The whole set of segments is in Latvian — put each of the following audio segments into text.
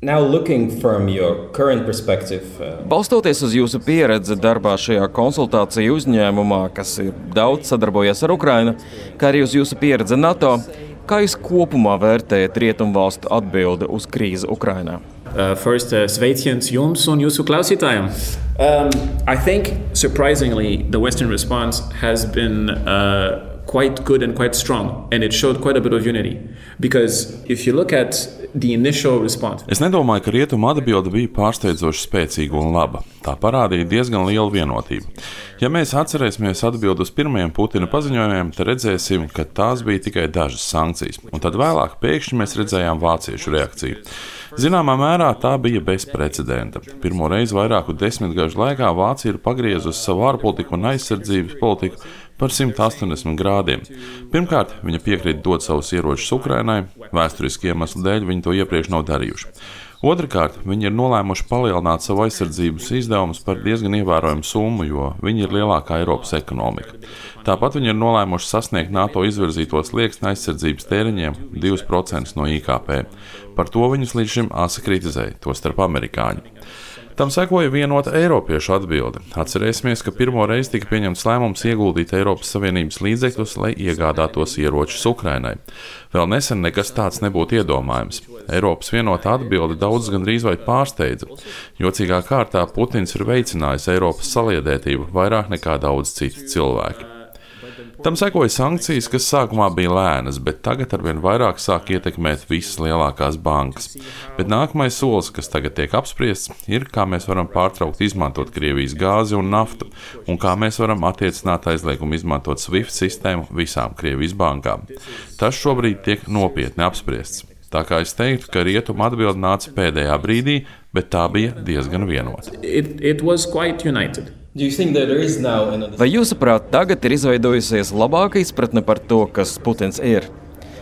Uh, Balstoties uz jūsu pieredzi darbā šajā konsultāciju uzņēmumā, kas ir daudz sadarbojies ar Ukrajinu, kā arī uz jūsu pieredzi NATO, kā jūs kopumā vērtējat rietumvalstu atbildi uz krīzi Ukrajinā? Uh, first, uh, sveiciens jums un jūsu klausītājiem. Um, I think, surprisingly, the Western response has been uh, quite good and quite strong, and it showed quite a bit of unity. Because if you look at Es nedomāju, ka rietuma atbilde bija pārsteidzoši spēcīga un laba. Tā parādīja diezgan lielu vienotību. Ja mēs atcerēsimies atbildi uz pirmajiem Putina paziņojumiem, tad redzēsim, ka tās bija tikai dažas sankcijas, un tad vēlāk pēkšņi mēs redzējām vāciešu reakciju. Zināmā mērā tā bija bezprecedenta. Pirmo reizi vairāku desmitgažu laikā Vācija ir pagriezusi savu ārpolitiku un aizsardzības politiku par 180 grādiem. Pirmkārt, viņa piekrīt dot savus ieročus Ukrainai, vēsturiski iemeslu dēļ viņi to iepriekš nav darījuši. Otrakārt, viņi ir nolēmuši palielināt savu aizsardzības izdevumus par diezgan ievērojamu summu, jo viņi ir lielākā Eiropas ekonomika. Tāpat viņi ir nolēmuši sasniegt NATO izvirzītos liekas aizsardzības tēriņiem 2% no IKP. Par to viņus līdz šim asa kritizēja, tostarp amerikāņi. Tam sekoja vienota Eiropiešu atbilde. Atcerēsimies, ka pirmo reizi tika pieņemts lēmums ieguldīt Eiropas Savienības līdzekļus, lai iegādātos ieročus Ukrainai. Vēl nesen nekas tāds nebūtu iedomājams. Eiropas vienotā atbilde daudz gandrīz vai pārsteidza. Jocīgā kārtā Putins ir veicinājis Eiropas saliedētību vairāk nekā daudz citi cilvēki. Tam sekoja sankcijas, kas sākumā bija lēnas, bet tagad arvien vairāk sāk ietekmēt visas lielākās bankas. Bet nākamais solis, kas tagad tiek apspriests, ir, kā mēs varam pārtraukt izmantot Krievijas gāzi un naftu, un kā mēs varam attiecināt aizliegumu izmantot SWIFT sistēmu visām Krievijas bankām. Tas šobrīd tiek nopietni apspriests. Tā kā es teiktu, ka rietuma atbilde nāca pēdējā brīdī, bet tā bija diezgan vienota. It, it Vai jūsuprāt, tagad ir izveidojusies labāka izpratne par to, kas Putins ir?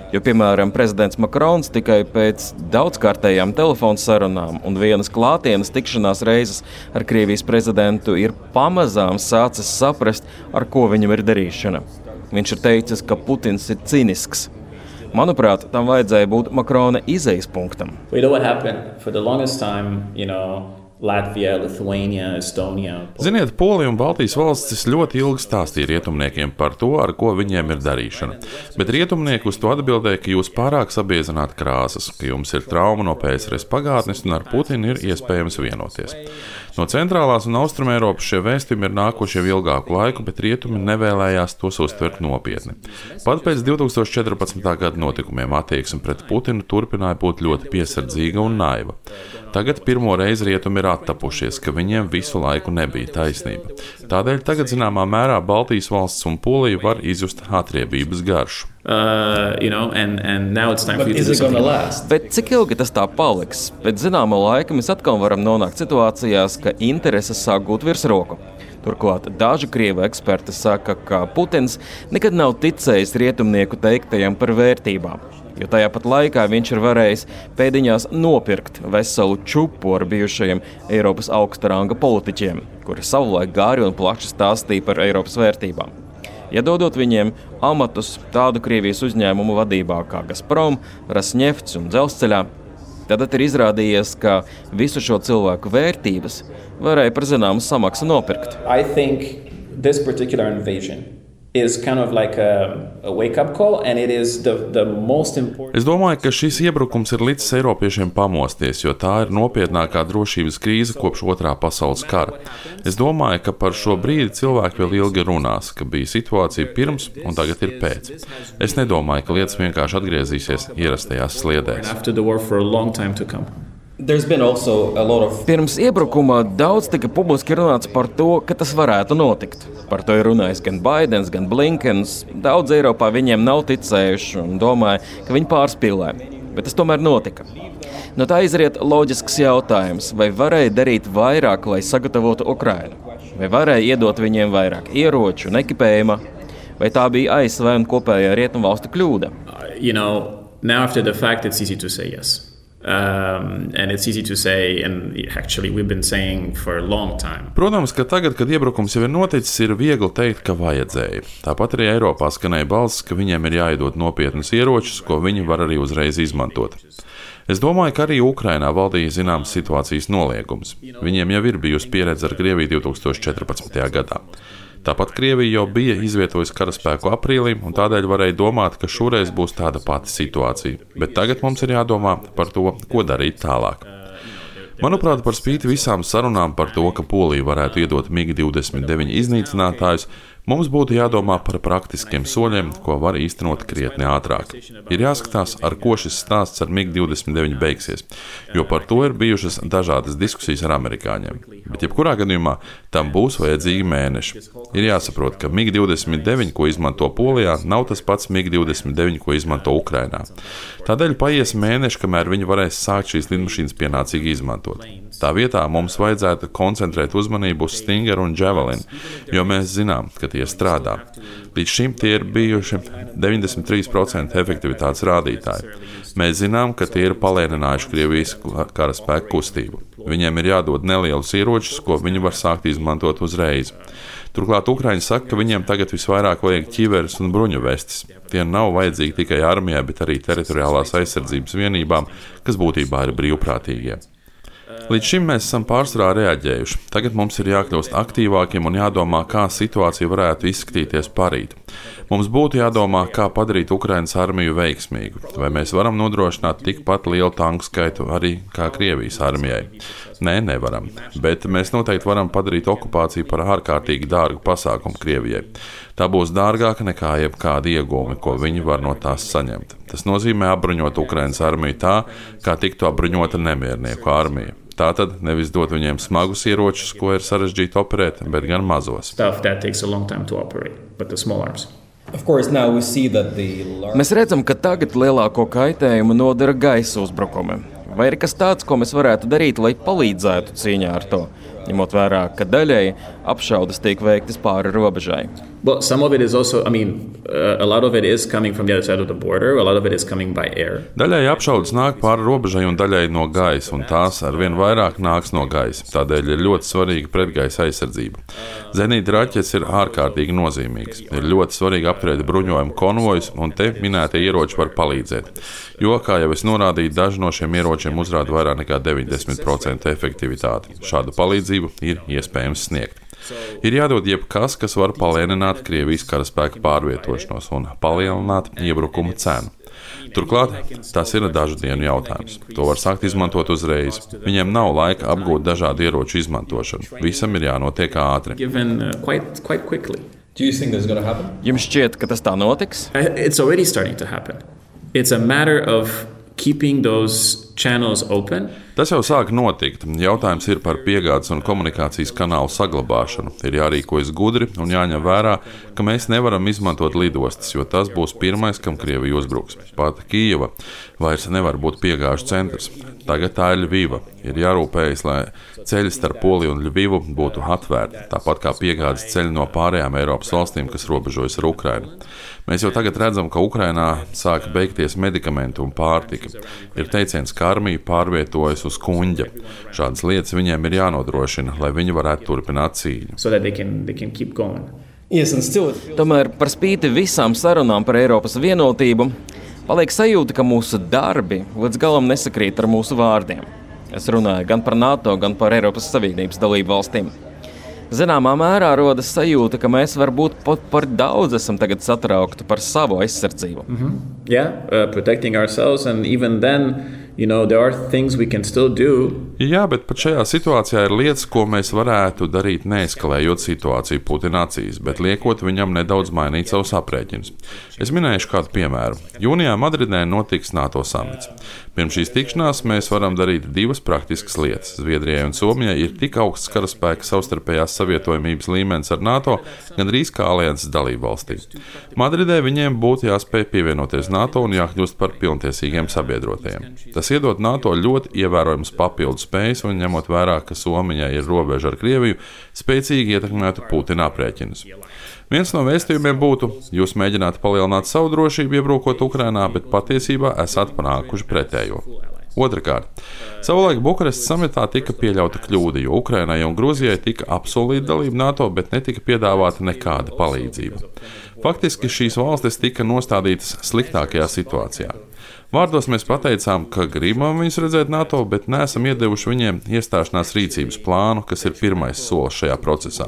Jo, piemēram, prezidents Makrons tikai pēc daudzkārtējām telefonu sarunām un vienas klātienes tikšanās reizes ar Krievijas prezidentu ir pamazām sācis saprast, ar ko viņam ir darīšana. Viņš ir teicis, ka Putins ir cīnisks. Manuprāt, tam vajadzēja būt Makrona izejas punktam. We know what happened for the longest time, you know. Latvija, Lithuania, Estonija. Ziniet, Polija un Baltijas valstis ļoti ilgi stāstīja rietumniekiem par to, ar ko viņiem ir darīšana. Bet rietumnieki uz to atbildēja, ka jūs pārāk sabiezināt krāsas, ka jums ir trauma no PSRS pagātnes un ar Putinu ir iespējams vienoties. No centrālās un austrumē Eiropas šie vēstījumi ir nākuši jau ilgāku laiku, bet rietumi nevēlējās tos uztvert nopietni. Pat pēc 2014. gada notikumiem attieksme pret Putinu turpināja būt ļoti piesardzīga un naiva. Tagad pirmo reizi rietumi ir attapušies, ka viņiem visu laiku nebija taisnība. Tādēļ tagad zināmā mērā Baltijas valsts un Polija var izjust atriebības garšu. Uh, you know, and, and now it's time But for you to do something. Last? Bet cik ilgi tas tā paliks? Pēc zināma laika mēs atkal varam nonākt situācijās, ka intereses sāk gūt virsroku. Turklāt daži krievu eksperti saka, ka Putins nekad nav ticējis rietumnieku teiktajam par vērtībām. Jo tajā pat laikā viņš ir varējis pēdiņās nopirkt veselu čupu ar bijušajiem Eiropas augsta ranga politiķiem, kuri savulaik gāri un plaši stāstīja par Eiropas vērtībām iedodot viņiem amatus tādu Krievijas uzņēmumu vadībā kā Gazprom, Rasnefts un Dzelzceļā. Tad ir izrādījies, ka visu šo cilvēku vērtības varēja par zināmu samaksu nopirkt. I think this particular invasion Kind of like a, a call, the, the important... Es domāju, ka šis iebrukums ir līdz Eiropiešiem pamosties, jo tā ir nopietnākā drošības krīze kopš otrā pasaules kara. Es domāju, ka par šo brīdi cilvēki vēl ilgi runās, ka bija situācija pirms un tagad ir pēc. Es nedomāju, ka lietas vienkārši atgriezīsies ierastajās sliedēs. Of... Pirms iebrukuma daudz tika publiski runāts par to, ka tas varētu notikt. Par to ir runājis gan Baidens, gan Blinkens. Daudz Eiropā viņiem nav ticējuši un domāja, ka viņi pārspīlē. Bet tas tomēr notika. No tā izriet loģisks jautājums, vai varēja darīt vairāk, lai sagatavotu Ukrainu? Vai varēja iedot viņiem vairāk ieroču un ekipējuma? Vai tā bija ASV un kopējā rietumvalstu kļūda? Uh, you know, now after the fact, it's easy to say yes. Um, say, Protams, ka tagad, kad iebrukums jau ir noticis, ir viegli teikt, ka vajadzēja. Tāpat arī Eiropā skanēja balss, ka viņiem ir jāiedod nopietnas ieročus, ko viņi var arī uzreiz izmantot. Es domāju, ka arī Ukrainā valdīja zināms situācijas noliegums. Viņiem jau ir bijusi pieredze ar Krieviju 2014. gadā. Tāpat Krievija jau bija izvietojusi karaspēku aprīlī, un tādēļ varēja domāt, ka šoreiz būs tāda pati situācija. Bet tagad mums ir jādomā par to, ko darīt tālāk. Manuprāt, par spīti visām sarunām par to, ka Polija varētu iedot MiG-29 iznīcinātājus, Mums būtu jādomā par praktiskiem soļiem, ko var īstenot krietni ātrāk. Ir jāskatās, ar ko šis stāsts ar MiG-29 beigsies, jo par to ir bijušas dažādas diskusijas ar amerikāņiem. Bet, jebkurā gadījumā, tam būs vajadzīgi mēneši. Ir jāsaprot, ka MiG-29, ko izmanto Polijā, nav tas pats MiG-29, ko izmanto Ukrainā. Tādēļ paies mēneši, kamēr viņi varēs sākt šīs lidmašīnas pienācīgi izmantot. Tā vietā mums vajadzētu koncentrēt uzmanību uz Stinger un Javelin, jo mēs zinām, ka tie strādā. Līdz šim tie ir bijuši 93% efektivitātes rādītāji. Mēs zinām, ka tie ir palēninājuši Krievijas karaspēku kustību. Viņiem ir jādod nelielus ieročus, ko viņi var sākt izmantot uzreiz. Turklāt Ukrāņi saka, ka viņiem tagad visvairāk vajag ķiveres un bruņu vestes. Tie nav vajadzīgi tikai armijai, bet arī teritoriālās aizsardzības vienībām, kas būtībā ir brīvprātīgie. Līdz šim mēs esam pārsvarā reaģējuši. Tagad mums ir jākļūst aktīvākiem un jādomā, kā situācija varētu izskatīties parīt. Mums būtu jādomā, kā padarīt Ukraiņas armiju veiksmīgu. Vai mēs varam nodrošināt tikpat lielu tanku skaitu arī kā Krievijas armijai? Nē, nevaram. Bet mēs noteikti varam padarīt okupāciju par ārkārtīgi dārgu pasākumu Krievijai. Tā būs dārgāka nekā jebkāda iegūme, ko viņi var no tās saņemt. Tas nozīmē apbruņot Ukraiņas armiju tā, kā tiktu apbruņota nemiernieku armija. Tātad nevis dot viņiem smagus ieročus, ko ir sarežģīti operēt, bet gan mazos. Mēs redzam, ka tagad lielāko kaitējumu nodara gaisa uzbrukumi. Vai ir kas tāds, ko mēs varētu darīt, lai palīdzētu cīņā ar to? Ņemot vērā, ka daļēji apšaudas tiek veiktas pāri robežai. Well, some of it is also, I mean, uh, a lot of it is coming from the other side of the border, a lot of it is coming by air. Daļai apšaudas nāk pāri robežai un daļai no gaisa, un tās arvien vairāk nāks no gaisa. Tādēļ ir ļoti svarīga pretgaisa aizsardzība. Zenīta raķetes ir ārkārtīgi nozīmīgas. Ir ļoti svarīgi apturēt bruņojumu konvojus, un te minētie ieroči var palīdzēt. Jo, kā jau es norādīju, daži no šiem ieročiem uzrāda vairāk nekā 90% efektivitāti. Šādu palīdzību ir iespējams sniegt. Ir jādod jebkas, kas var palēnināt Krievijas karaspēka pārvietošanos un palielināt iebrukuma cenu. Turklāt tas ir dažu dienu jautājums. To var sākt izmantot uzreiz. Viņiem nav laika apgūt dažādu ieroču izmantošanu. Visam ir jānotiek ātri. Uh, Jums šķiet, ka tas tā notiks? It's already starting to happen. It's a matter of keeping those. Tas jau sāk notikt. Jautājums ir par piegādes un komunikācijas kanālu saglabāšanu. Ir jārīkojas gudri un jāņem vērā, ka mēs nevaram izmantot lidostas, jo tas būs pirmais, kam Krievija uzbruks. Pat Kijava vairs nevar būt piegāžu centrs. Tagad tā ir Ļuviva. Ir jārūpējas, lai ceļi starp Poliju un Ļuvivu būtu atvērti, tāpat kā piegādes ceļi no pārējām Eiropas valstīm, kas robežojas ar Ukrajinu. Mēs jau tagad redzam, ka Ukrainā sāk beigties medikamenti un pārtika. Ir teiciens, ka armija pārvietojas uz kuģa. Šādas lietas viņiem ir jānodrošina, lai viņi varētu turpināt cīņu. So they can, they can Tomēr par spīti visām sarunām par Eiropas vienotību, paliek sajūta, ka mūsu darbi līdz galam nesakrīt ar mūsu vārdiem. Es runāju gan par NATO, gan par Eiropas Savienības dalību valstīm. Zināmā mērā rodas sajūta, ka mēs varbūt pat par daudz esam satraukti par savu aizsardzību. Mm -hmm. Yeah, uh, you know. Jā, bet pat šajā situācijā ir lietas, ko mēs varētu darīt, neeskalējot situāciju Putina acīs, bet liekot viņam nedaudz mainīt savus aprēķinus. Es minēšu kādu piemēru. Jūnijā Madridē notiks NATO samits. Pirms šīs tikšanās mēs varam darīt divas praktiskas lietas. Zviedrijai un Somijai ir tik augsts karaspēka savstarpējās savietojamības līmenis ar NATO, gandrīz kā alianses dalību valstīm. Madridē viņiem būtu jāspēj pievienoties NATO un jākļūst par pilntiesīgiem sabiedrotajiem. Tas iedod NATO ļoti ievērojams papildus spējas un ņemot vērā, ka Somijai ir robeža ar Krieviju, spēcīgi ietekmētu Putina aprēķinus. Viens no vēstījumiem būtu, jūs mēģināt palielināt savu drošību, iebrukot Ukrajinā, bet patiesībā esat panākuši pretējo. Otrakārt, savulaik Bukarestas samitā tika pieļauta kļūda, jo Ukrainai un Grūzijai tika apsolīta dalība NATO, bet netika piedāvāta nekāda palīdzība. Faktiski šīs valstis tika nostādītas sliktākajā situācijā. Vārdos mēs pateicām, ka gribam viņus redzēt NATO, bet neesam iedevuši viņiem iestāšanās rīcības plānu, kas ir pirmais solis šajā procesā.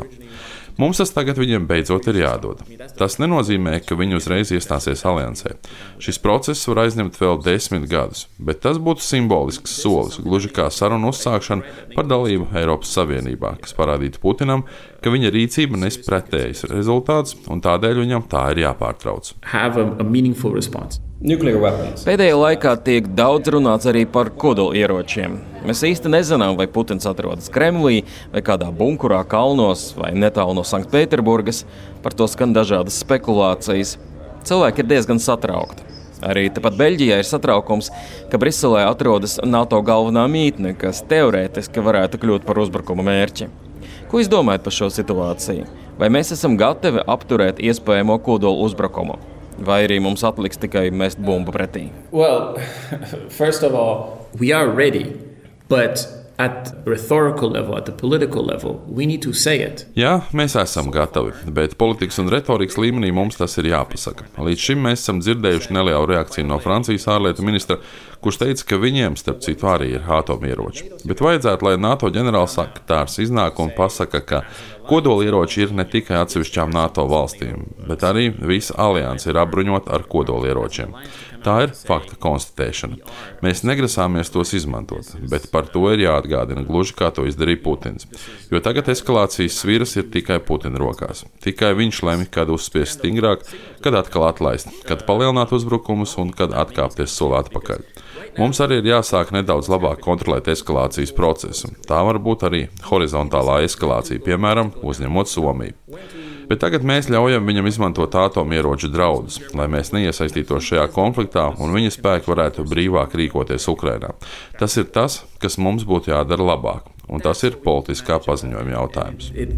Mums tas tagad viņiem beidzot ir jādod. Tas nenozīmē, ka viņi uzreiz iestāsies aliansē. Šis process var aizņemt vēl desmit gadus, bet tas būtu simbolisks solis, gluži kā sarunu uzsākšana par dalību Eiropas Savienībā, kas parādītu Putinam, ka viņa rīcība nes pretējs rezultāts, un tādēļ viņam tā ir jāpārtrauc. Pēdējā laikā tiek daudz runāts arī par kodolieročiem. Mēs īsti nezinām, vai Putins atrodas Kremlī vai kādā bunkurā kalnos vai netālu no Sanktpēterburgas. Par to skan dažādas spekulācijas. Cilvēki ir diezgan satraukti. Arī tepat Beļģijā ir satraukums, ka Briselē atrodas NATO galvenā mītne, kas teorētiski varētu kļūt par uzbrukuma mērķi. Ko jūs domājat par šo situāciju? Vai mēs esam gatavi apturēt iespējamo kodolu uzbrukumu? vai arī mums atliks tikai mest bumbu pretī? Well, first of all, we are ready, but at rhetorical level, at the political level, we need to say it. Jā, mēs esam gatavi, bet politikas un retorikas līmenī mums tas ir jāpasaka. Līdz šim mēs esam dzirdējuši nelielu reakciju no Francijas ārlietu ministra, kurš teica, ka viņiem, starp citu, arī ir atomieroči. Bet vajadzētu, lai NATO ģenerālsekretārs iznāk un pasaka, ka Kodolieroči ir ne tikai atsevišķām NATO valstīm, bet arī visa alianse ir apbruņota ar kodolieročiem. Tā ir fakta konstatēšana. Mēs negrasāmies tos izmantot, bet par to ir jāatgādina gluži kā to izdarīja Putins. Jo tagad eskalācijas sviras ir tikai Putina rokās. Tikai viņš lemj, kad uzspiest stingrāk, kad atkal atlaist, kad palielināt uzbrukumus un kad atkāpties soli atpakaļ. Mums arī ir jāsāk nedaudz labāk kontrolēt eskalācijas procesu. Tā var būt arī horizontālā eskalācija, piemēram, uzņemot Somiju. Bet tagad mēs ļaujam viņam izmantot atomieroču draudus, lai mēs neiesaistītos šajā konfliktā un viņa spēki varētu brīvāk rīkoties Ukrajinā. Tas ir tas, kas mums būtu jādara labāk, un tas ir politiskā paziņojuma jautājums. It,